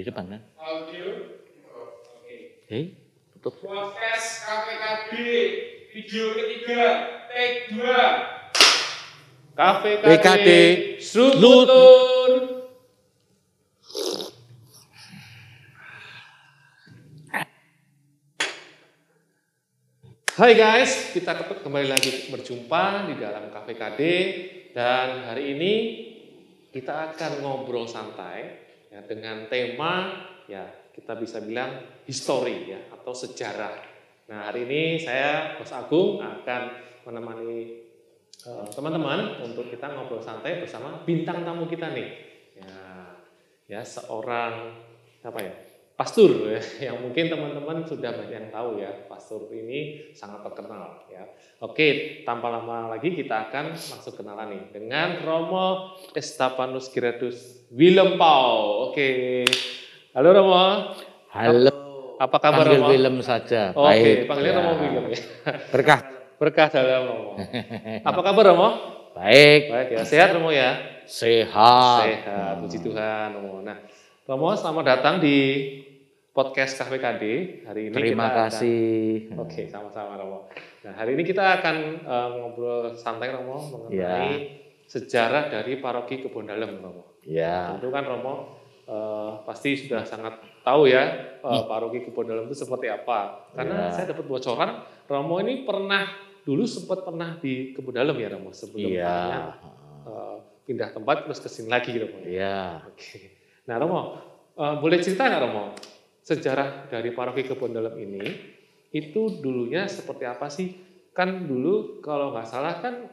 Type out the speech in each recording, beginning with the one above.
di depan kan? Audio. Oke. Hei, tutup. Podcast KPKB video ketiga take 2. KPKB PKD Srututun. Hai guys, kita ketemu- kembali lagi berjumpa di dalam KPKD dan hari ini kita akan ngobrol santai ya, dengan tema ya kita bisa bilang history ya atau sejarah. Nah hari ini saya Bos Agung akan menemani eh, teman-teman untuk kita ngobrol santai bersama bintang tamu kita nih. Ya, ya seorang apa ya? Pastur ya, yang mungkin teman-teman sudah banyak yang tahu ya. Pastur ini sangat terkenal ya. Oke, tanpa lama lagi kita akan langsung kenalan nih dengan Romo Estapanus Giradus Willem Pau. Oke. Halo Romo. Halo. Apa kabar Panggil Romo? Willem saja. Oke, Baik. panggilnya Ya. Romo Willem ya. Berkah. Berkah dalam Romo. Apa kabar Romo? Baik. Baik ya, sehat Romo ya? Sehat. Sehat, puji Tuhan Romo. Nah, Romo selamat datang di podcast KPKD. Hari ini Terima kita akan- kasih. Oke, sama-sama Romo. Nah, hari ini kita akan eh, ngobrol santai Romo mengenai Ya. sejarah dari paroki Kebon Dalem Romo. Ya. Tentu kan Romo eh, pasti sudah sangat tahu ya eh, paroki Kebon Dalem itu seperti apa. Karena Ya. saya dapat bocoran Romo ini pernah dulu sempat pernah di Kebon Dalem ya Romo sebelum Iya. akhirnya, eh, pindah tempat terus ke sini lagi Romo. Iya. Oke. Nah Romo, eh, boleh cerita nggak Romo sejarah dari paroki Kebon Dalem ini itu dulunya seperti apa sih? Kan dulu kalau nggak salah kan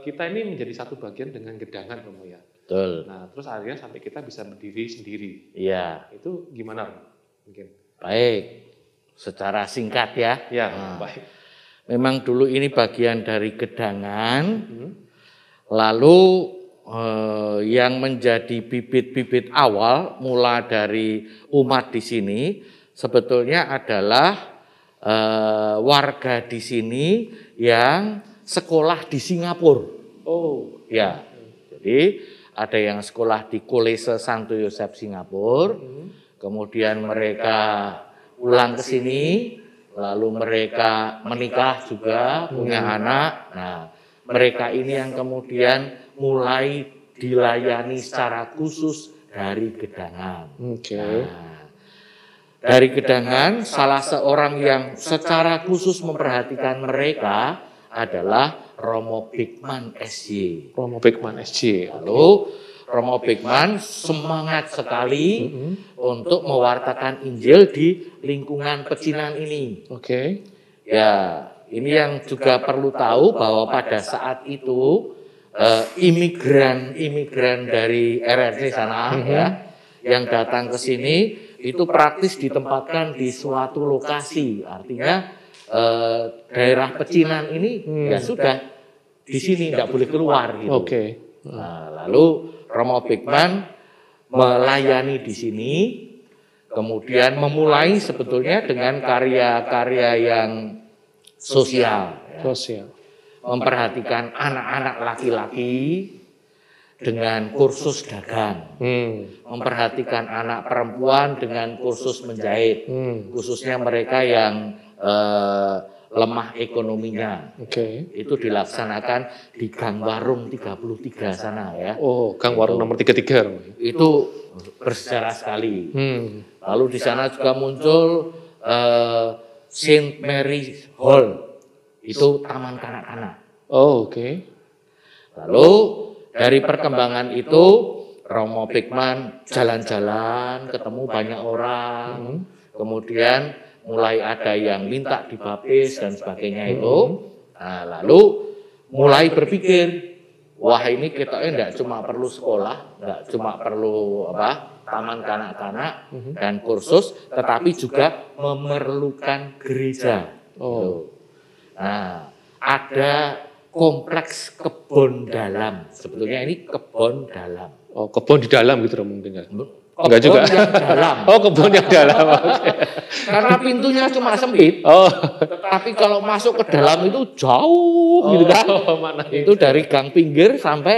kita ini menjadi satu bagian dengan gedangan Romo ya. Betul. Nah terus akhirnya sampai kita bisa berdiri sendiri. Iya. Itu gimana? Mungkin. Baik. Secara singkat ya. Ya Nah. baik. Memang dulu ini bagian dari gedangan. Hmm. Lalu eh, yang menjadi bibit-bibit awal mula dari umat di sini sebetulnya adalah eh, warga di sini yang sekolah di Singapura. Oh. Ya, jadi ada yang sekolah di Kolese Santo Yosef Singapura, Hmm. kemudian mereka pulang ke sini, lalu mereka menikah juga, punya anak. Nah, mereka ini yang kemudian mulai dilayani secara khusus dari gedangan. Oke. Nah, dari gedangan, salah seorang yang secara khusus memperhatikan mereka adalah Romo Bigman SY. Romo Beckman SC. Lalu Romo Bigman semangat sekali Hmm. untuk mewartakan Injil di lingkungan pecinan ini. Oke. Ya, ini yang juga perlu tahu bahwa pada saat itu eh, imigran-imigran dari RRC sana ya yang datang ke sini itu praktis ditempatkan di suatu lokasi. Artinya eh, daerah pecinan ini ya sudah di sini tidak boleh keluar gitu. Oke. Nah, lalu Romo Bigman melayani di sini, kemudian memulai sebetulnya dengan karya-karya yang sosial, ya. Sosial. memperhatikan anak-anak laki-laki dengan kursus dagang, Hmm. memperhatikan anak perempuan dengan kursus menjahit, Hmm. khususnya mereka yang eh, lemah ekonominya. Oke. Itu dilaksanakan di Gang Warung 33 sana ya. Oh, Gang Warung nomor 33 Romo. itu bersejarah sekali. Hmm. Lalu di sana juga muncul eh, Saint Mary Hall, itu taman kanak-kanak. Oh, oke. Lalu dari perkembangan itu Romo Bigman jalan-jalan, ketemu banyak orang, kemudian mulai ada yang minta dibaptis dan sebagainya itu. Nah, lalu mulai berpikir, wah ini kita enggak cuma perlu sekolah, enggak cuma perlu apa taman kanak-kanak dan kursus, tetapi juga memerlukan gereja. Oh. Gitu. Nah, ada kompleks kebun dalam. Sebetulnya ini kebun dalam. Oh, kebun di dalam gitu mungkin ya. Kebun Enggak juga. yang dalam. Oh, kebun yang dalam. Karena pintunya cuma sempit, Oh. tetapi kalau masuk ke dalam itu jauh gitu kan. Oh, mana Itu dari gang pinggir sampai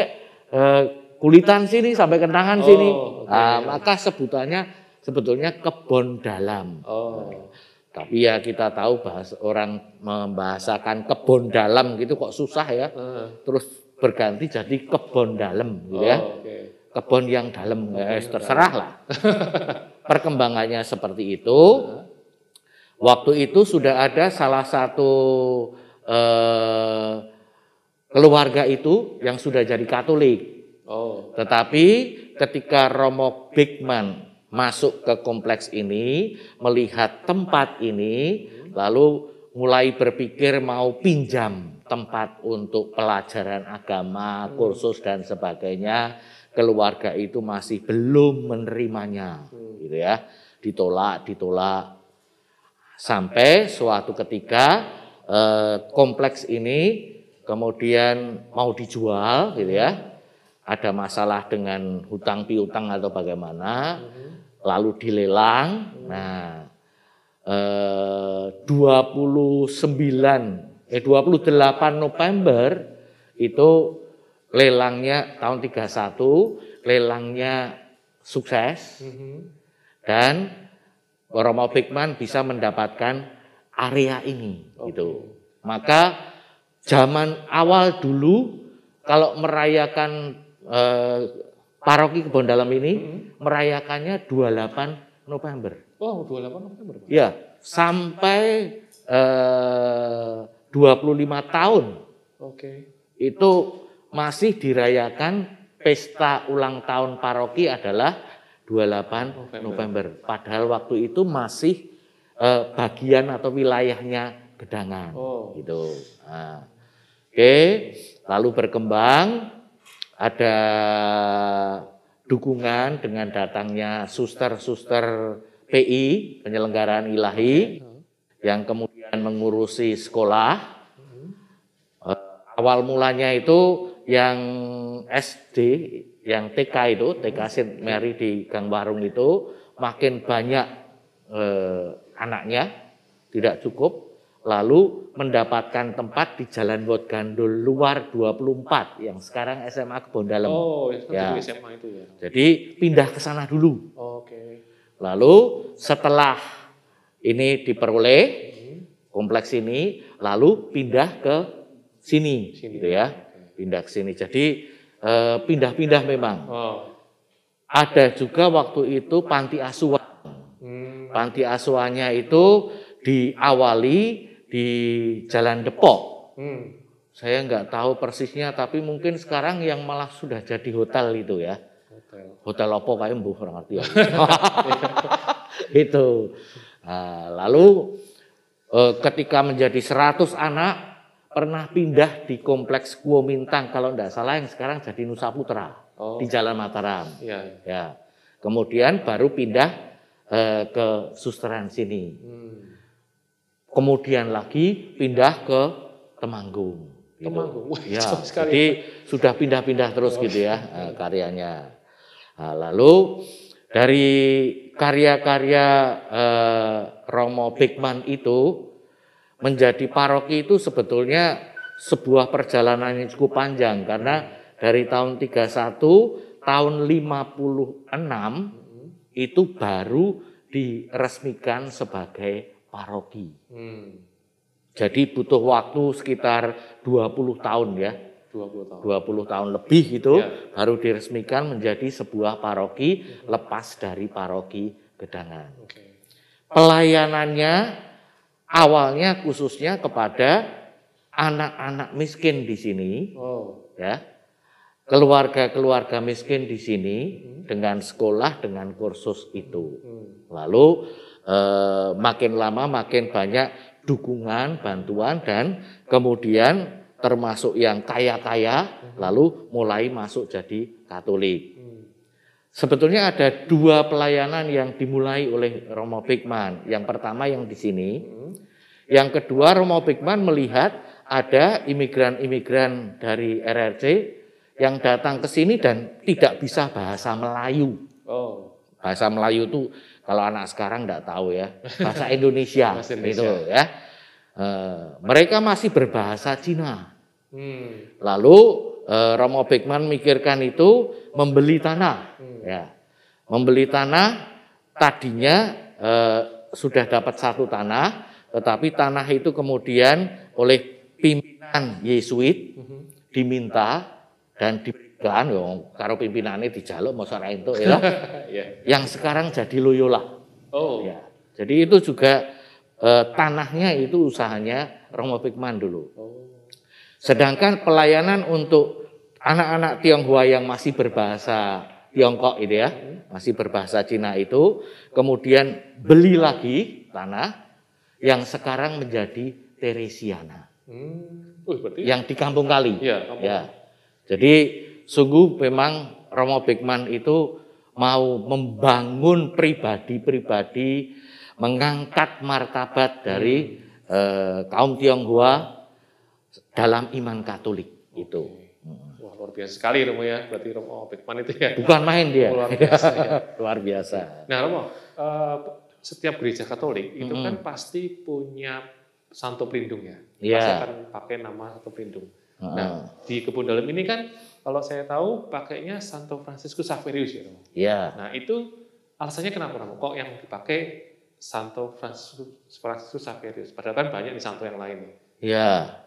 eh, kulitan sini sampai kentangan sini. Oh, oke. Nah, maka sebutannya sebetulnya kebun dalam. Oh. Tapi ya kita tahu bahas orang membahasakan kebun dalam gitu kok susah ya. Heeh. Terus berganti jadi kebun dalam gitu ya. Oh, oke. Kebun yang dalam ya, terserah lah. Perkembangannya seperti itu. Waktu itu sudah ada salah satu eh, keluarga itu yang sudah jadi Katolik. Oh. Tetapi ketika Romo Bigman masuk ke kompleks ini, melihat tempat ini, lalu mulai berpikir mau pinjam tempat untuk pelajaran agama, kursus dan sebagainya, keluarga itu masih belum menerimanya, gitu ya. Ditolak, ditolak. Sampai suatu ketika eh, kompleks ini kemudian mau dijual, gitu ya ada masalah dengan hutang piutang atau bagaimana, lalu dilelang. Nah, eh, 29 eh 28 November itu lelangnya tahun 31, lelangnya sukses Mhm. dan Romo Bigman bisa mendapatkan area ini gitu. Maka zaman awal dulu kalau merayakan eh, paroki Kebon Dalam ini merayakannya 28 November. Oh, 28 November. Pak. Ya, sampai eh, 25 tahun Oke. itu masih dirayakan pesta ulang tahun paroki adalah 28 November. November. Padahal waktu itu masih eh, bagian atau wilayahnya Gedangan Oh. gitu. Nah, Oke, lalu berkembang ada dukungan dengan datangnya suster-suster PI penyelenggaraan ilahi yang kemudian mengurusi sekolah. Eh, awal mulanya itu yang SD, yang TK itu, TK St. Mary di Gang Warung itu makin banyak eh, anaknya, tidak cukup. Lalu mendapatkan tempat di Jalan Wot Gandul luar 24 yang sekarang SMA Kebon Dalem. Oh, ya, SMA itu ya. Jadi pindah ke sana dulu. Oke. Lalu setelah ini diperoleh kompleks ini, lalu pindah ke sini, Sini. gitu ya, pindah ke sini. Jadi eh, pindah-pindah memang. Oh. Ada juga waktu itu panti asuhan. Hmm. Panti asuhannya itu diawali di Jalan Depok. Hmm. Saya nggak tahu persisnya, tapi mungkin sekarang yang malah sudah jadi hotel itu ya. Hotel. Hotel opo kayak mbuh orang ngerti ya. itu. Nah, lalu eh, ketika menjadi 100 anak pernah pindah di kompleks Kuomintang kalau tidak salah yang sekarang jadi Nusa Putra Oh. di Jalan Mataram. Iya. Ya. Kemudian baru pindah eh, ke susteran sini. Hmm. Kemudian lagi pindah ke Temanggung. gitu. Temanggung. Wah, Ya, sekali. jadi sudah pindah-pindah terus gitu ya eh, karyanya. Nah, lalu dari karya-karya eh, Romo Bigman itu menjadi paroki itu sebetulnya sebuah perjalanan yang cukup panjang karena dari tahun 31 tahun 56 itu baru diresmikan sebagai paroki. Hmm. Jadi butuh waktu sekitar 20 tahun ya. 20 tahun. 20 tahun lebih itu Ya. baru diresmikan menjadi sebuah paroki lepas dari paroki Gedangan. Oke. Pelayanannya awalnya khususnya kepada anak-anak miskin di sini Oh. ya. Keluarga-keluarga miskin di sini dengan sekolah dengan kursus itu. Hmm. Lalu eh, makin lama makin banyak dukungan, bantuan dan kemudian termasuk yang kaya-kaya lalu mulai masuk jadi Katolik. Sebetulnya ada dua pelayanan yang dimulai oleh Romo Bigman. Yang pertama yang di sini, yang kedua Romo Bigman melihat ada imigran-imigran dari RRC yang datang ke sini dan tidak bisa bahasa Melayu. Oh. Bahasa Melayu itu kalau anak sekarang tidak tahu ya, bahasa Indonesia, Bahasa itu Indonesia. ya. Eh, mereka masih berbahasa Cina. Hmm. Lalu eh, Romo Bigman mikirkan itu membeli tanah, Hmm. Ya, membeli tanah tadinya eh, sudah dapat satu tanah, tetapi tanah itu kemudian oleh pimpinan Yesuit diminta dan diberikan, yo, karo pimpinannya dijaluk mau itu ya, yang sekarang jadi Loyola. Oh. Ya. Jadi itu juga eh, tanahnya itu usahanya Romo Pikman dulu. Oh. Sedangkan pelayanan untuk anak-anak Tionghoa yang masih berbahasa Tiongkok itu ya, masih berbahasa Cina itu, kemudian beli lagi tanah yang sekarang menjadi Teresiana, Hmm. Oh, berarti yang di Kampung Kali. Iya, kamu. Ya. Jadi sungguh memang Romo Bigman itu mau membangun pribadi-pribadi, mengangkat martabat dari eh, kaum Tionghoa dalam iman Katolik itu. Wah, luar biasa sekali Romo ya. Berarti Romo Beckman itu ya. Bukan main dia. Luar biasa ya. Luar biasa. Nah, Romo, eh, setiap gereja Katolik itu Mm-mm. kan pasti punya santo pelindung ya. Iya. Pasti akan pakai nama santo pelindung. Heeh. Nah, di kebun dalam ini kan kalau saya tahu pakainya Santo Franciscus Xaverius ya, Romo. Ya. Nah, itu alasannya kenapa, Romo? Kok yang dipakai Santo Franciscus, Franciscus Xaverius? Padahal kan banyak di santo yang lain. Ya.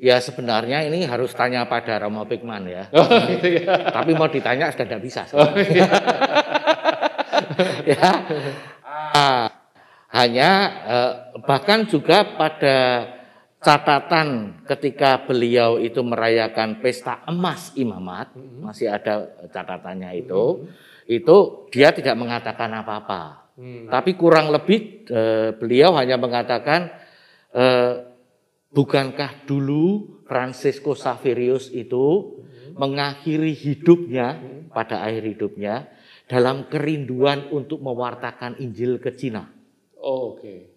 Ya sebenarnya ini harus tanya pada Romo Bigman ya. Oh, gitu ya. Tapi mau ditanya sudah tidak bisa. Oh, iya. ya. Ah, hanya eh, bahkan juga pada catatan ketika beliau itu merayakan pesta emas imamat, masih ada catatannya itu, itu dia tidak mengatakan apa-apa. Hmm. Tapi kurang lebih eh, beliau hanya mengatakan eh, bukankah dulu Francisco Xaverius itu mengakhiri hidupnya pada akhir hidupnya dalam kerinduan untuk mewartakan Injil ke Cina. Oh, Oke.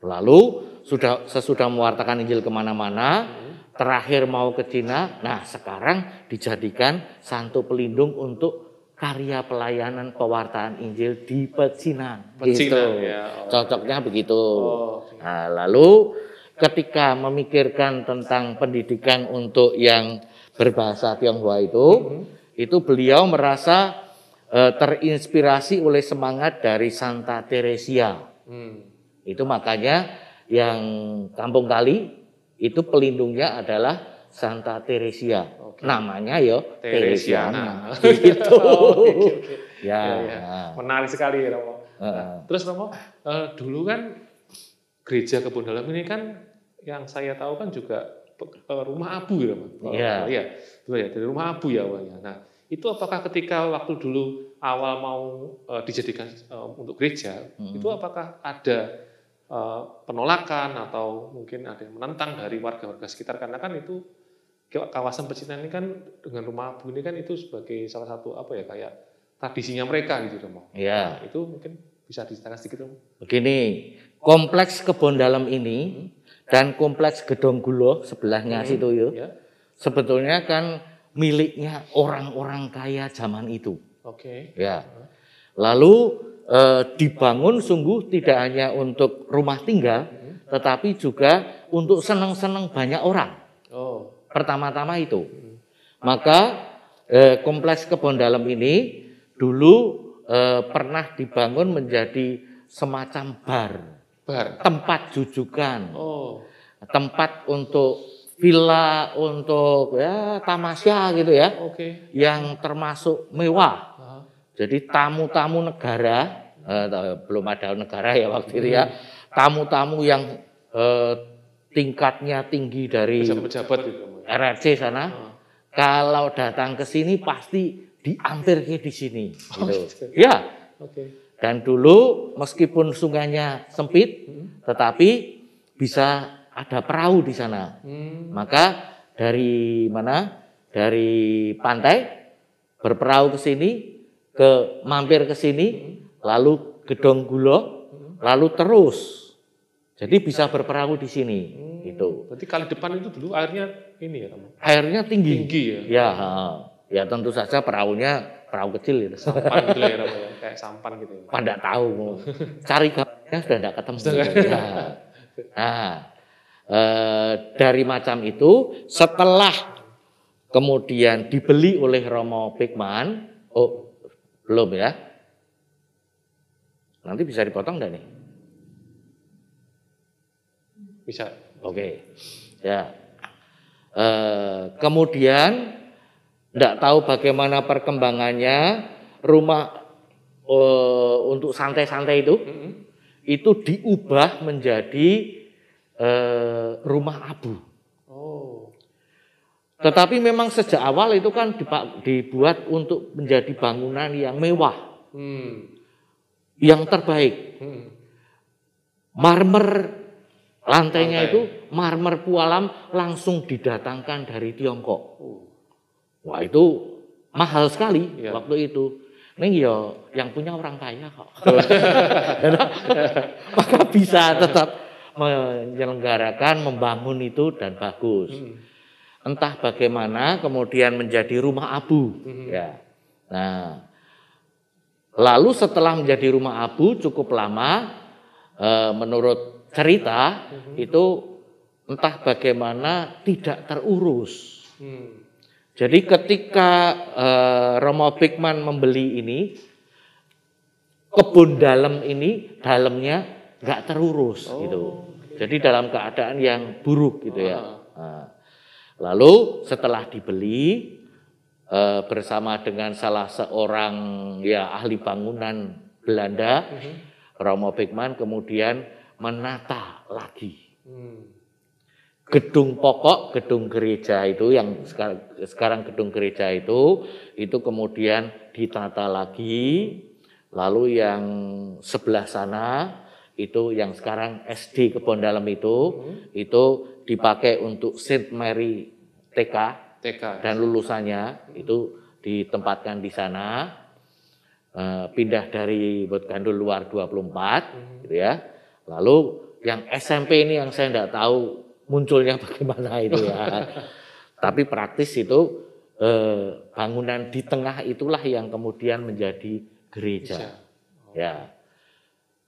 Lalu sudah sesudah mewartakan Injil ke mana-mana, terakhir mau ke Cina. Nah sekarang dijadikan santo pelindung untuk karya pelayanan pewartaan Injil di pecinan. Pecinan, Gitu. ya. Oh. Cocoknya begitu. Oh, oke. Nah, lalu ketika memikirkan tentang pendidikan untuk yang berbahasa Tionghoa itu, itu beliau merasa eh, terinspirasi oleh semangat dari Santa Teresia. Hmm. Itu makanya yang Kampung Kali itu pelindungnya adalah Santa Teresia. Oke. Namanya yo Teresiana. Teresiana. gitu. Oh, oke, oke. Ya. Ya, ya. Menarik sekali Romo. Heeh. Terus Romo, eh, dulu kan gereja kebun dalam ini kan yang saya tahu kan juga eh, rumah abu ya, Romo. Iya. Iya, betul ya, dari rumah abu ya awalnya. Nah, itu apakah ketika waktu dulu awal mau eh, dijadikan eh, untuk gereja, Hmm. itu apakah ada eh, penolakan atau mungkin ada yang menentang dari warga-warga sekitar karena kan itu kawasan pecinan ini kan dengan rumah abu ini kan itu sebagai salah satu apa ya kayak tradisinya mereka gitu Romo. Ya. Nah, itu mungkin bisa diceritakan sedikit Romo. Begini, kompleks kebun dalam ini dan kompleks gedong gulo sebelahnya situ yuk, Ya. sebetulnya kan miliknya orang-orang kaya zaman itu. Oke. Ya. Lalu eh, dibangun sungguh tidak hanya untuk rumah tinggal, tetapi juga untuk senang-senang banyak orang. Oh. Pertama-tama itu. Maka eh, kompleks kebun dalam ini dulu eh, pernah dibangun menjadi semacam bar, Bar. tempat jujukan, Oh. tempat untuk villa, untuk ya tamasya gitu ya, Oke. yang termasuk mewah. Ah. Jadi tamu-tamu negara, eh, belum ada negara ya waktu itu ya, tamu-tamu yang eh, tingkatnya tinggi dari Pejabat-pejabat. RRC sana, Ah. kalau datang ke sini pasti diampir ke di sini. Oh, Gitu. gitu. Ya, Oke. Dan dulu meskipun sungainya sempit, Hmm. tetapi bisa ada perahu di sana. Hmm. Maka dari mana? Dari pantai berperahu ke sini, ke mampir ke sini, lalu gedong gulo, lalu terus. Jadi bisa berperahu di sini, gitu. Berarti kali depan itu dulu airnya ini ya. Airnya tinggi. Tinggi ya. Ya, ya tentu saja perahunya perahu kecil itu. Sampan gitu ya, Romo ya. Kayak sampan gitu. ya. Pada tahu, cari gambarnya sudah tidak ketemu. Ya. Nah, eh, dari macam itu, setelah kemudian dibeli oleh Romo Bigman, oh belum ya, Nanti bisa dipotong enggak nih? Bisa. Oke. Ya. Eh, kemudian tidak tahu bagaimana perkembangannya rumah eh, untuk santai-santai itu Mm-mm. itu diubah menjadi eh, rumah abu. Oh. Tetapi memang sejak awal itu kan dibuat untuk menjadi bangunan yang mewah, Hmm. yang terbaik. Hmm. Marmer lantainya Lantai. itu marmer pualam langsung didatangkan dari Tiongkok. Oh. Wah itu mahal sekali Iya. waktu itu. Ning ya yang punya orang kaya kok. Maka bisa tetap menyelenggarakan, membangun itu dan bagus. Hmm. Entah bagaimana kemudian menjadi rumah abu. Mhm. Ya. Nah, lalu setelah menjadi rumah abu cukup lama, eh, menurut cerita Mhm. itu entah bagaimana tidak terurus. Hmm. Jadi ketika eh, Romo Bigman membeli ini, kebun dalam ini dalamnya nggak terurus Oh, gitu. Jadi dalam keadaan yang buruk gitu ya. Ah. Nah, lalu setelah dibeli eh, bersama dengan salah seorang ya ahli bangunan Belanda, Mhm. Romo Bigman kemudian menata lagi Hmm. Gedung pokok, gedung gereja itu yang sekarang, gedung gereja itu itu kemudian ditata lagi, lalu yang sebelah sana itu yang sekarang SD Kebon Dalam itu Hmm. itu dipakai untuk Saint Mary TK TK. dan lulusannya itu ditempatkan di sana eh, pindah dari Bot Gandul luar 24 Mhm. gitu ya. Lalu yang SMP ini yang saya tidak tahu munculnya bagaimana itu ya. Tapi praktis itu eh, bangunan di tengah itulah yang kemudian menjadi gereja. Bisa. Ya.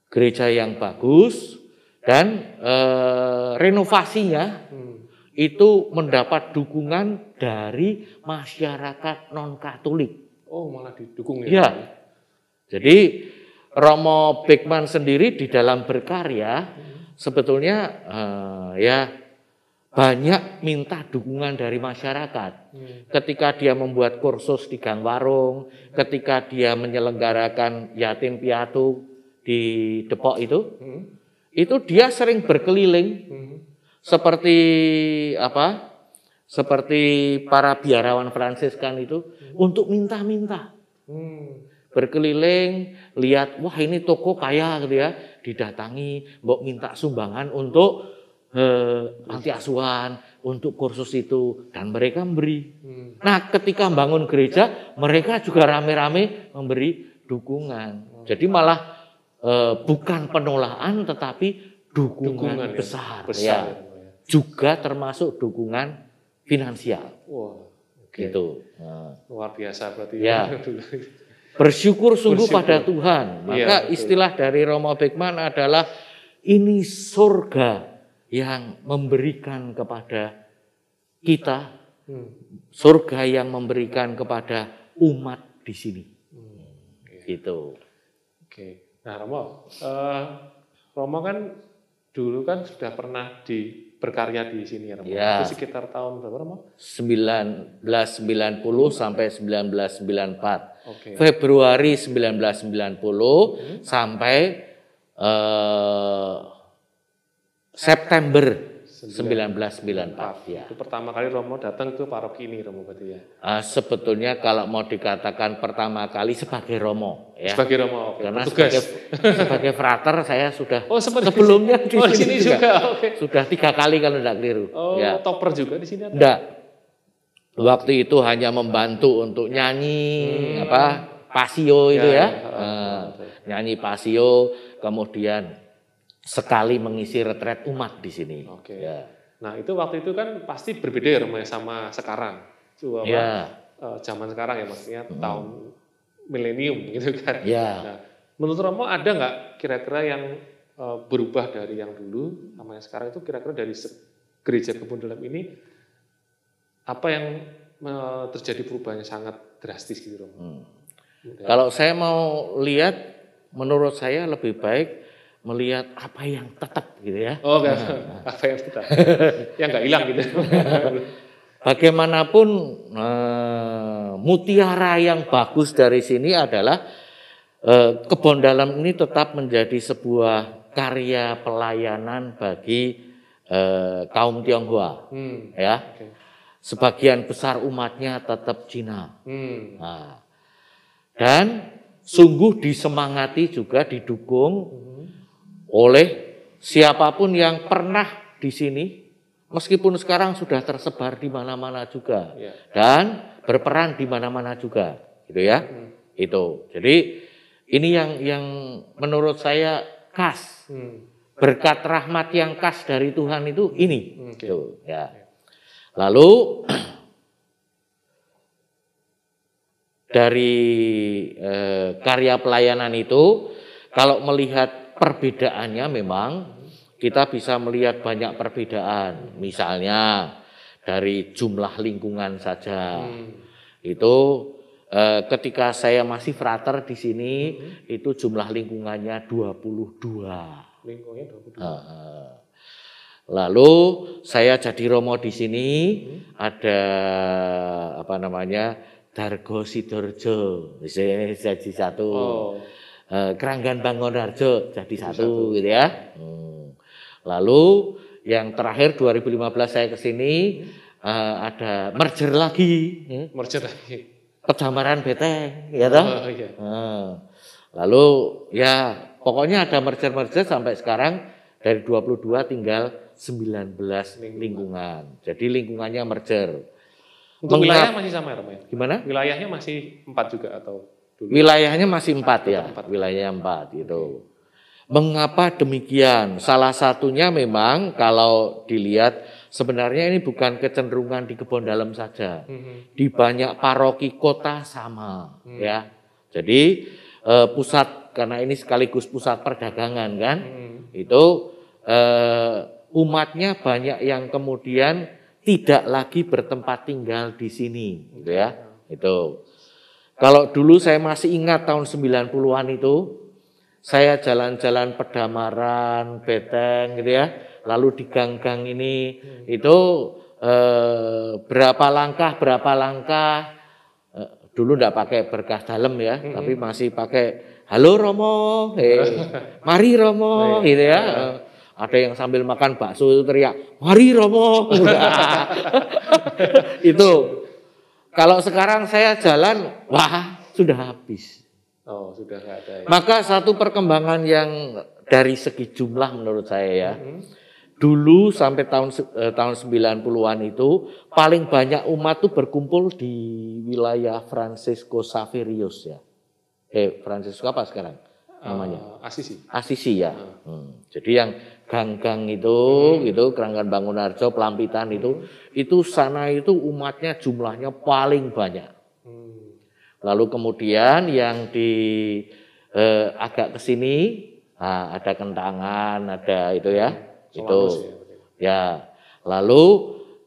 Gereja yang bagus dan eh, renovasinya Hmm. itu mendapat dukungan dari masyarakat non Katolik. Oh, malah didukung ya. Iya. Jadi Romo Beckman sendiri di dalam berkarya sebetulnya eh, ya banyak minta dukungan dari masyarakat. Hmm. Ketika dia membuat kursus di Gang Warung, ketika dia menyelenggarakan yatim piatu di Depok itu, Hmm. itu dia sering berkeliling Hmm. seperti apa? Seperti para biarawan Fransiskan itu untuk minta-minta berkeliling lihat wah ini toko kaya gitu ya didatangi mbok minta sumbangan untuk eh, panti asuhan untuk kursus itu dan mereka memberi Hmm. nah ketika bangun gereja mereka juga rame-rame memberi dukungan jadi malah eh, bukan penolakan tetapi dukungan, Dukungan ya, besar, besar ya ya, ya. juga termasuk dukungan finansial Wah, oke. gitu Nah. Luar biasa berarti Ya. Bersyukur sungguh Bersyukur. pada Tuhan. Maka Iya, betul. istilah dari Romo Beckman adalah ini surga yang memberikan kepada kita, Hmm. surga yang memberikan kepada umat di sini. Hmm. Gitu. Oke. Nah, Romo, eh, Romo kan dulu kan sudah pernah di berkarya di sini ya, Romo. Ya. Itu sekitar tahun berapa, Romo? 1990 sampai 1994. Oke. Februari 1990 sampai eh, September 1994 ya. Itu pertama kali Romo datang ke paroki ini, Romo berarti ya. Ah, sebetulnya kalau mau dikatakan pertama kali sebagai Romo ya. Sebagai Romo, oke. Karena petugas. sebagai, sebagai frater saya sudah Oh, sebelumnya di Oh, sini sini juga. juga. Oke. sudah tiga kali kalau tidak keliru. Oh, ya. topper juga di sini ada. Enggak. Waktu itu hanya membantu untuk nyanyi apa pasio itu Ya, ya, ya. Eh, nyanyi pasio, kemudian sekali mengisi retret umat di sini. Oke. Ya. Nah, itu waktu itu kan pasti berbeda ya Romo ya sama sekarang. Coba Ya. eh, zaman sekarang ya maksudnya tahun milenium gitu kan. Ya. Nah, menurut Romo ada nggak kira-kira yang eh, berubah dari yang dulu sama yang sekarang itu kira-kira dari gereja kebun dalam ini apa yang eh, terjadi perubahannya sangat drastis gitu Romo? Hmm. Kalau saya mau lihat menurut saya lebih baik melihat apa yang tetap gitu ya. Oh, kan. apa yang tetap? yang nggak hilang gitu. Bagaimanapun eh, mutiara yang bagus dari sini adalah eh, kebon dalam ini tetap menjadi sebuah karya pelayanan bagi eh, kaum Tionghoa, Hmm. ya. Oke. Sebagian besar umatnya tetap Cina. Hmm. Nah, dan sungguh disemangati juga didukung Hmm. Oleh siapa pun yang pernah di sini, meskipun sekarang sudah tersebar di mana-mana juga Ya. dan berperan di mana-mana juga, gitu ya. Hmm. Itu. Jadi ini yang yang menurut saya khas Hmm. berkat rahmat yang khas dari Tuhan itu ini. Hmm, oke. Tuh, ya. Lalu dari eh, karya pelayanan itu, kalau melihat perbedaannya memang kita bisa melihat banyak perbedaan. Misalnya dari jumlah lingkungan saja. Hmm. Itu eh, ketika saya masih frater di sini, itu jumlah lingkungannya 22. Lingkungnya 22. Heeh. Lalu saya jadi romo di sini ada apa namanya Dargo Sidoarjo jadi satu, Oh. Eh, Keranggan Bangonarjo jadi satu gitu ya. Hmm. Lalu yang terakhir 2015 saya ke sini eh, ada merger lagi, hmm, Merger lagi. Pejamaran Beteng, ya toh? Oh, iya. Nah, lalu ya pokoknya ada merger-merger sampai sekarang dari 22 tinggal 19 lingkungan. Jadi lingkungannya merger. Untuk wilayah masih sama ya, ya? Gimana? Wilayahnya masih empat juga atau dulu? Wilayahnya masih empat ya, empat. wilayahnya empat gitu. Mengapa demikian? Salah satunya memang kalau dilihat sebenarnya ini bukan kecenderungan di kebun dalam saja. Hmm. Di banyak paroki kota sama Hmm. ya. Jadi eh, pusat karena ini sekaligus pusat perdagangan kan. Hmm. itu eh, umatnya banyak yang kemudian tidak lagi bertempat tinggal di sini gitu ya itu kalau dulu saya masih ingat tahun 90-an itu saya jalan-jalan pedamaran beteng gitu ya lalu di gang-gang ini itu eh, berapa langkah berapa langkah eh, dulu enggak pakai berkas dalam ya tapi masih pakai halo Romo eh, mari Romo gitu ya. Ada yang sambil makan bakso itu teriak mari Romo. Itu kalau sekarang saya jalan wah sudah habis Oh, sudah nggak ada ya. maka satu perkembangan yang dari segi jumlah menurut saya ya Hmm. dulu sampai tahun eh, tahun 90-an itu paling banyak umat tuh berkumpul di wilayah Francisco Saverius ya. Eh Francisco apa sekarang namanya? Eh, Asisi. Asisi ya. Hmm. Jadi yang gang-gang itu gitu, Keranggan Bangunarjo, Pelampitan itu, itu sana itu umatnya jumlahnya paling banyak. Hmm. Lalu kemudian yang di eh, agak ke sini ah, ada kentangan, ada itu ya. itu Solanus ya, ya. Lalu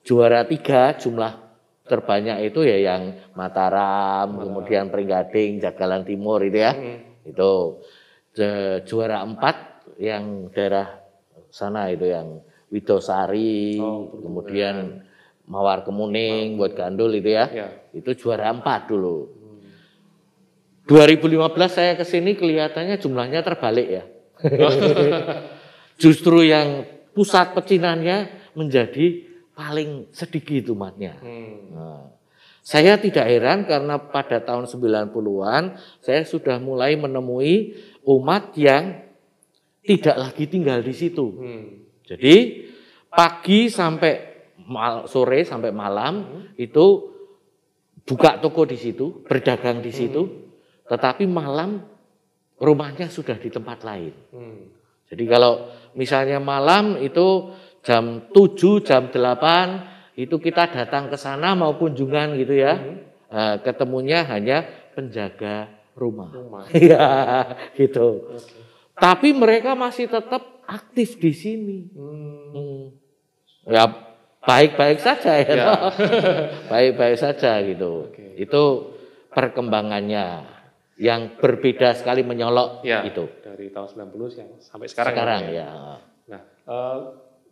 juara tiga jumlah terbanyak itu ya yang Mataram, kemudian Pringgading, Jagalan Timur itu ya. Hmm. Itu juara empat yang daerah sana itu yang Widosari, Oh, kemudian Mawar Kemuning buat gandul itu ya. Ya. Itu juara empat dulu. 2015 saya ke sini kelihatannya jumlahnya terbalik ya. Justru yang pusat pecinannya menjadi paling sedikit umatnya. Hmm. Nah, saya tidak heran karena pada tahun 90-an saya sudah mulai menemui umat yang tidak lagi tinggal di situ. Hmm. Jadi pagi sampai mal- sore sampai malam itu buka toko di situ, berdagang di situ, tetapi malam rumahnya sudah di tempat lain. Hmm. Jadi kalau misalnya malam itu jam 7, jam 8 itu kita datang ke sana mau kunjungan gitu ya. Eh, ketemunya hanya penjaga rumah. Iya, gitu. Oke. Tapi mereka masih tetap aktif di sini. Hmm. Hmm. Ya baik-baik saja ya. Ya. baik-baik saja gitu. Oke. Itu perkembangannya. yang berbeda sekali menyolok Ya, itu. dari tahun 90 yang sampai sekarang. Sekarang Romo, ya. Nah, eh,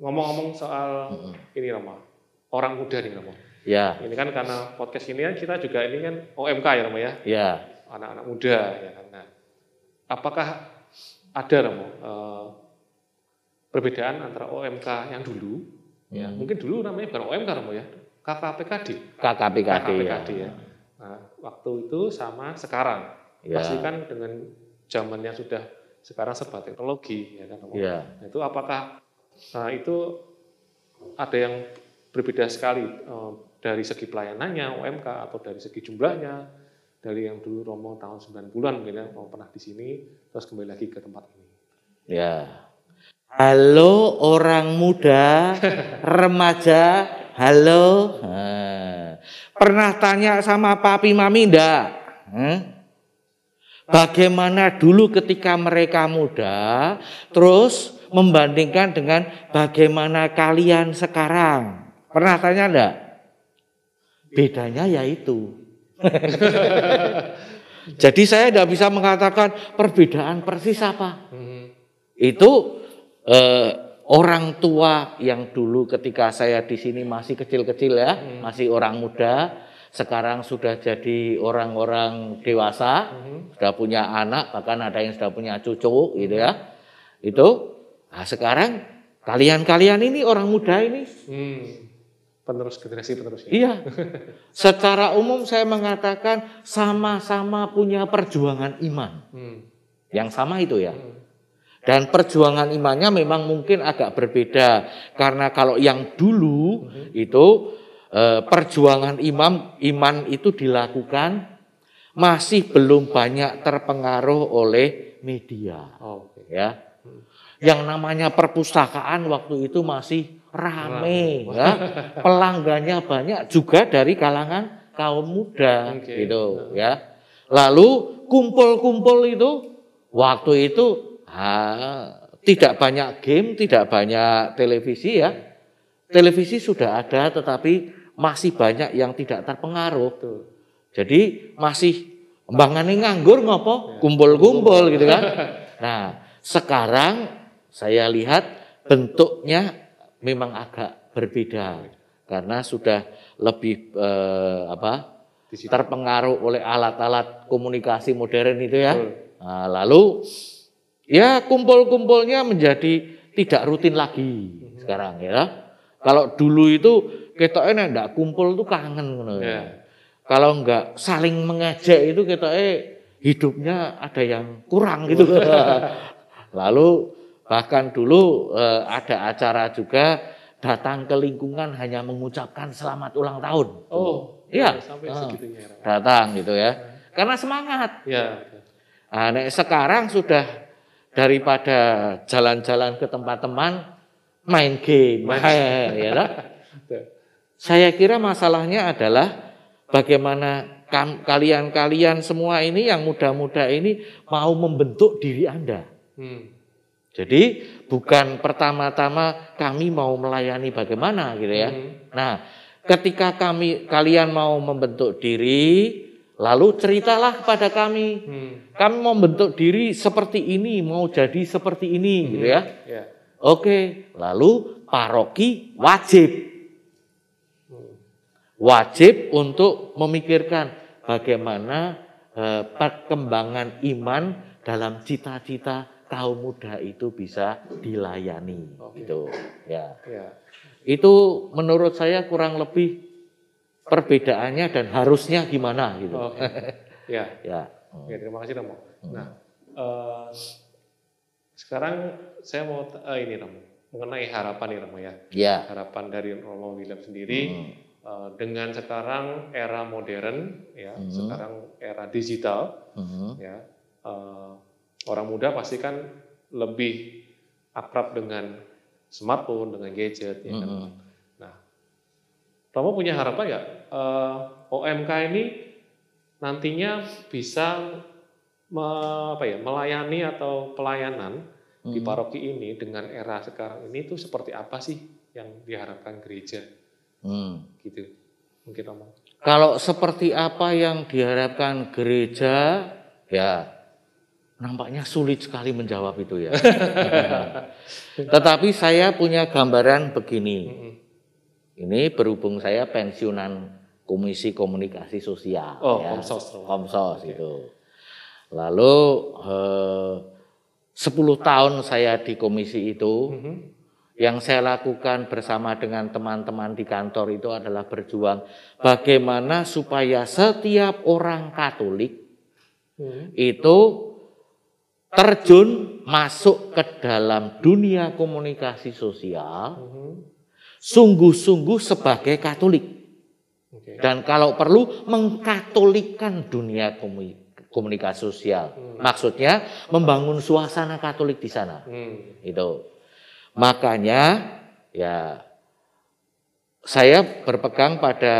ngomong-ngomong soal ini Romo, orang muda nih Romo. Ya, Ini kan karena podcast ini kan kita juga ini kan OMK ya Romo ya, ya. anak-anak muda ya kan. Nah, apakah ada Romo eh, perbedaan antara OMK yang dulu, ya Hmm. mungkin dulu namanya bukan OMK Romo ya, KKPKD, KKPKD ya. KKPKD ya. Nah, waktu itu sama sekarang, Ya. pasti kan dengan zamannya sudah sekarang serba teknologi ya kan Romo. Ya. Nah, itu apakah nah itu ada yang berbeda sekali eh, dari segi pelayanannya OMK atau dari segi jumlahnya dari yang dulu Romo tahun 90-an mungkin ya Romo pernah di sini terus kembali lagi ke tempat ini. Ya. Halo orang muda, remaja, halo. Nah, pernah tanya sama papi mami enggak? Hmm? Bagaimana dulu ketika mereka muda, terus membandingkan dengan bagaimana kalian sekarang? Pernah tanya enggak? Bedanya yaitu. Jadi saya tidak bisa mengatakan perbedaan persis apa. Hmm. Itu eh, orang tua yang dulu ketika saya di sini masih kecil-kecil ya, masih orang muda, sekarang sudah jadi orang-orang dewasa, sudah punya anak, bahkan ada yang sudah punya cucu gitu ya. Itu nah sekarang kalian-kalian ini orang muda ini Hmm. Penerus generasi penerusnya. Iya. Secara umum saya mengatakan sama-sama punya perjuangan iman. Hmm. Yang sama itu ya. Dan perjuangan imannya memang mungkin agak berbeda karena kalau yang dulu itu eh, perjuangan imam iman itu dilakukan masih belum banyak terpengaruh oleh media Oh, oke. ya. Yang namanya perpustakaan waktu itu masih rame ya. Pelanggannya banyak juga dari kalangan kaum muda Oke. gitu ya. Lalu kumpul-kumpul itu waktu itu ah, tidak banyak game, tidak banyak televisi ya. Televisi sudah ada tetapi masih banyak yang tidak terpengaruh. Jadi masih mbangane nganggur ngopo? Kumpul-kumpul gitu kan. Nah, sekarang saya lihat bentuknya memang agak berbeda karena sudah lebih eh, apa? Terpengaruh oleh alat-alat komunikasi modern itu ya. Nah, lalu ya kumpul-kumpulnya menjadi tidak rutin lagi sekarang ya. Kalau dulu itu kita enak enggak kumpul tuh kangen ngono ya. Kalau enggak saling mengejek itu kita eh hidupnya ada yang kurang gitu. Lalu bahkan dulu eh, ada acara juga datang ke lingkungan hanya mengucapkan selamat ulang tahun. Oh, Iya. sampai Ah. segitunya. ya, Romo. Datang gitu ya. Karena semangat. Ya. Nah, nek sekarang sudah daripada jalan-jalan ke tempat teman main game, Main. ya? Betul. Saya kira masalahnya adalah bagaimana kalian-kalian semua ini yang muda-muda ini mau membentuk diri Anda. Hmm. Jadi bukan pertama-tama kami mau melayani bagaimana gitu ya. Hmm. Nah, ketika kami kalian mau membentuk diri, lalu ceritalah kepada kami. Hmm. Kami mau membentuk diri seperti ini, mau jadi seperti ini gitu ya. Ya. Oke, lalu paroki wajib Hmm. wajib untuk memikirkan bagaimana eh, perkembangan iman dalam cita-cita kaum muda itu bisa dilayani Oke. gitu ya Ya. itu menurut saya kurang lebih perbedaannya dan harusnya gimana gitu Oke. Ya. ya Ya, terima kasih Romo. Nah, eh, sekarang saya mau eh, ini Romo, mengenai harapan nih Romo ya. ya Harapan dari Romo William sendiri Hmm. eh, dengan sekarang era modern ya, Hmm. sekarang era digital Mhm. ya. eh, orang muda pasti kan lebih akrab dengan smartphone, dengan gadget ya kan. Mhm. Nah, Romo punya harapan nggak eh, OMK ini nantinya bisa me- apa ya, melayani atau pelayanan di Mhm. paroki ini dengan era sekarang ini itu seperti apa sih yang diharapkan gereja Hmm. gitu? Mungkin Romo. Kalau seperti apa yang diharapkan gereja, Ya, nampaknya sulit sekali menjawab itu ya. Tetapi saya punya gambaran begini. Ini berhubung saya pensiunan Komisi Komunikasi Sosial. Oh, ya. Komsos. Komsos itu. Lalu eh, 10 tahun saya di komisi itu, Mhm. yang saya lakukan bersama dengan teman-teman di kantor itu adalah berjuang bagaimana supaya setiap orang Katolik Mhm. itu terjun masuk ke dalam dunia komunikasi sosial Mhm. sungguh-sungguh sebagai Katolik dan kalau perlu mengkatolikan dunia komu- komunikasi sosial. Hmm. Maksudnya membangun suasana Katolik di sana. Hmm. Itu. Makanya ya saya berpegang pada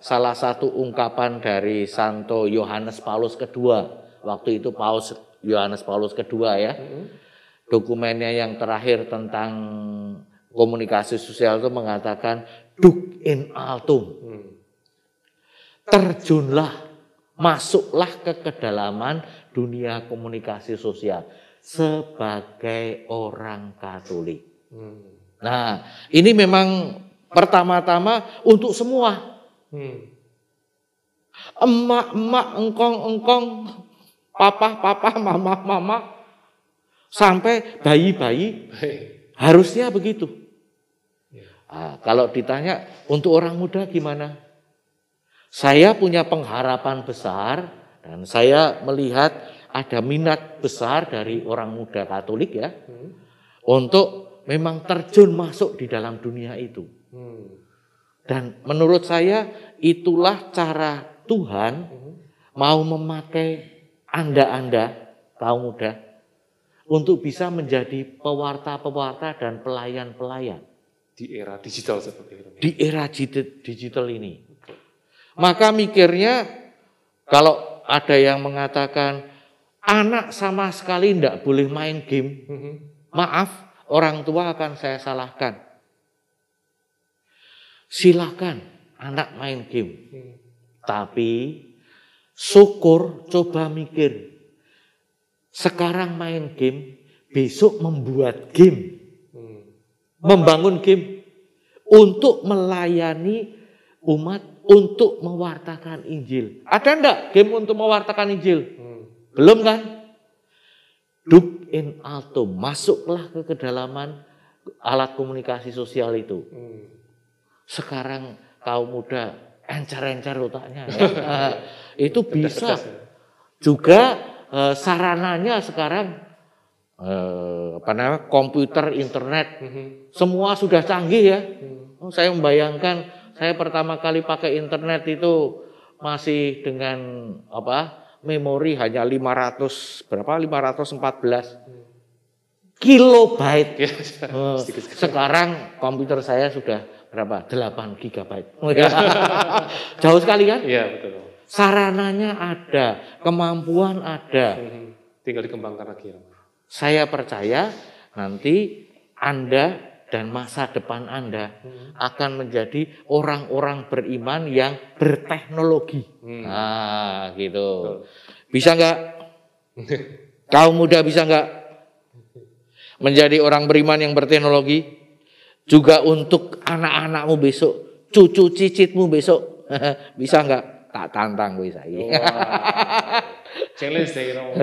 salah satu ungkapan dari Santo Yohanes Paulus II. Waktu itu Paus Yohanes Paulus II ya. Mhm. Dokumennya yang terakhir tentang komunikasi sosial itu mengatakan duk in altum. Hmm. Terjunlah, masuklah ke kedalaman dunia komunikasi sosial sebagai orang Katolik. Hmm. Nah, ini memang pertama-tama untuk semua. Hmm. Emak-emak, engkong-engkong, papa-papa, mama-mama, sampai bayi-bayi harusnya begitu. Ya. Ah, kalau ditanya untuk orang muda gimana? Saya punya pengharapan besar dan saya melihat ada minat besar dari orang muda Katolik ya Hmm. untuk memang terjun masuk di dalam dunia itu. Hmm. Dan menurut saya itulah cara Tuhan Mhm. mau memakai Anda-anda kaum muda untuk bisa menjadi pewarta-pewarta dan pelayan-pelayan Di era digital seperti itu. di era digi- digital ini. Maka mikirnya kalau ada yang mengatakan anak sama sekali tidak boleh main game, Mhm. maaf orang tua akan saya salahkan. Silakan anak main game, Hmm. tapi syukur coba mikir. Sekarang main game, besok membuat game, Hmm. membangun game untuk melayani umat untuk mewartakan Injil. Ada enggak game untuk mewartakan Injil? Hmm. Belum kan? Dub in altum, masuklah ke kedalaman alat komunikasi sosial itu. Hmm. Sekarang kaum muda encer-encer otaknya ya. Itu bisa. Juga eh, sarananya sekarang eh, apa namanya komputer, internet, Mhm. semua sudah canggih ya. Hmm. Oh, saya membayangkan saya pertama kali pakai internet itu masih dengan apa memori hanya 500 berapa 514 kilobyte. Ya, Eh, sedikit-sedikit. sekarang komputer saya sudah berapa 8 gigabyte. Jauh sekali kan? Iya betul. Sarananya ada, kemampuan ada. Mhm. Tinggal dikembangkan lagi. ya. Saya percaya nanti Anda dan masa depan Anda Mhm. akan menjadi orang-orang beriman yang berteknologi. Hmm. Nah, gitu. Betul. Bisa nggak? Kaum muda bisa nggak menjadi orang beriman yang berteknologi? Juga untuk anak-anakmu besok, cucu cicitmu besok, bisa nggak? Tak tantang gue saya. Challenge dari Romo.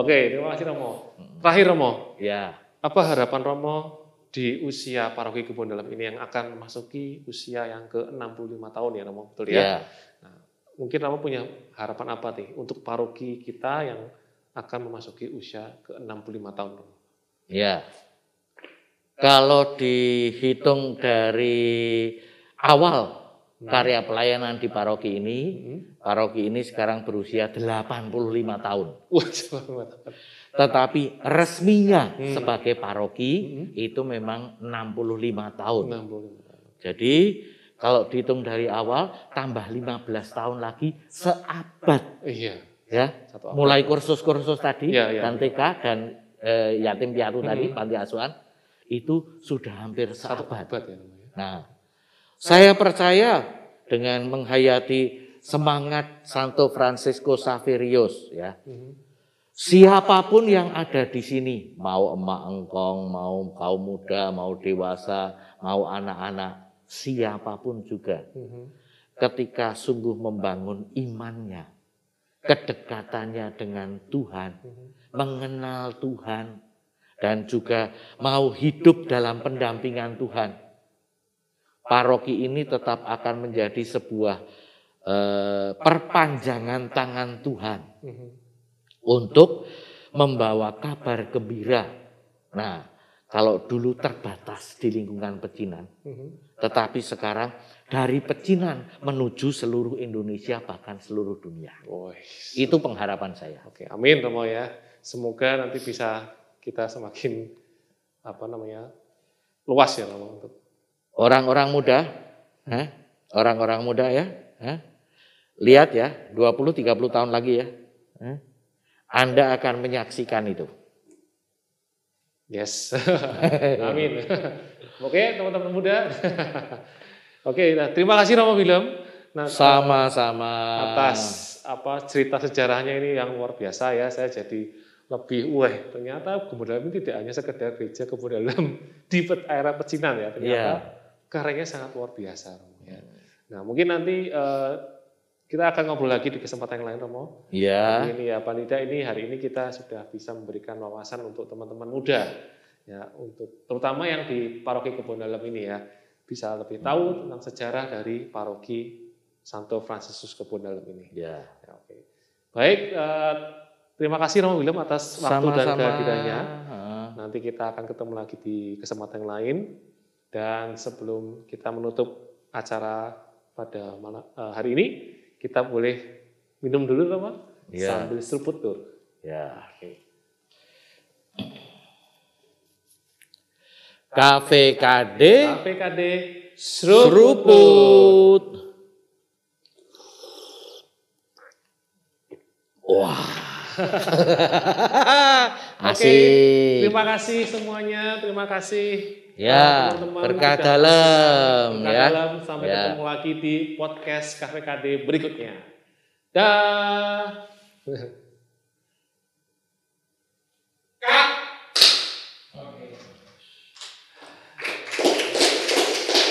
Oke, terima kasih Romo. Terakhir Romo, Ya, apa harapan Romo di usia paroki kebun dalam ini yang akan memasuki usia yang ke-65 tahun ya Romo, betul ya? ya. Mungkin Romo punya harapan apa nih untuk paroki kita yang akan memasuki usia ke-65 tahun Romo? Ya. Kalau dihitung dari awal karya pelayanan di paroki ini, Hmm. paroki ini sekarang berusia 85 tahun. Tetapi resminya Hmm. sebagai paroki Hmm. itu memang 65 tahun. 65 tahun. Jadi kalau dihitung dari awal tambah 15 tahun lagi seabad Iya, ya. Mulai kursus-kursus tadi Ya, ya. dan TK dan eh, yatim piatu tadi Hmm. panti asuhan itu sudah hampir satu seabad. abad ya ya. Nah, saya percaya dengan menghayati semangat Santo Francisco Saverius ya. Mhm. Siapa pun yang ada di sini, mau emak engkong, mau kaum muda, mau dewasa, mau anak-anak, siapa pun juga, Mhm. ketika sungguh membangun imannya, kedekatannya dengan Tuhan, Mhm. Mengenal Tuhan, dan juga mau hidup dalam pendampingan Tuhan. Paroki ini tetap akan menjadi sebuah eh, perpanjangan tangan Tuhan untuk membawa kabar gembira. Nah, kalau dulu terbatas di lingkungan pecinan, tetapi sekarang dari pecinan menuju seluruh Indonesia bahkan seluruh dunia. Woi. Itu pengharapan saya. Oke, amin Romo ya. Semoga nanti bisa kita semakin apa namanya luas ya Romo untuk Orang-orang muda, orang-orang muda ya, hah? lihat ya, 20-30 tahun lagi ya, hah? Anda akan menyaksikan itu. yes. amin. Oke, teman-teman muda. Oke, nah, terima kasih Romo Willem. Nah, Sama-sama. atas apa cerita sejarahnya ini yang luar biasa ya. Saya jadi lebih, wah ternyata kebun dalam ini tidak hanya sekedar gereja kebun dalam di era pecinan ya. Ternyata Iya. karyanya sangat luar biasa. Romo, ya. Nah mungkin nanti eh, kita akan ngobrol lagi di kesempatan yang lain Romo. Ya, Ini ya Panida ini hari ini kita sudah bisa memberikan wawasan untuk teman-teman muda ya untuk terutama yang di paroki Kebon Dalam ini ya bisa lebih tahu tentang sejarah dari paroki Santo Fransiskus Kebon Dalam ini. ya. Ya, oke. Baik, eh, terima kasih Romo Willem atas waktu dan Sama-sama. kehadirannya. Heeh. Nanti kita akan ketemu lagi di kesempatan yang lain. Dan sebelum kita menutup acara pada malam, eh, hari ini, kita boleh minum dulu, Romo, Iya. sambil seruput tuh. Ya. Oke. KVKD KPKD seruput. seruput. Wah. Asik. Terima kasih semuanya, terima kasih. Ya, berkah dalam, berkah ya. dalam. Sampai Ya. ketemu lagi di podcast KPKD berikutnya. Dah.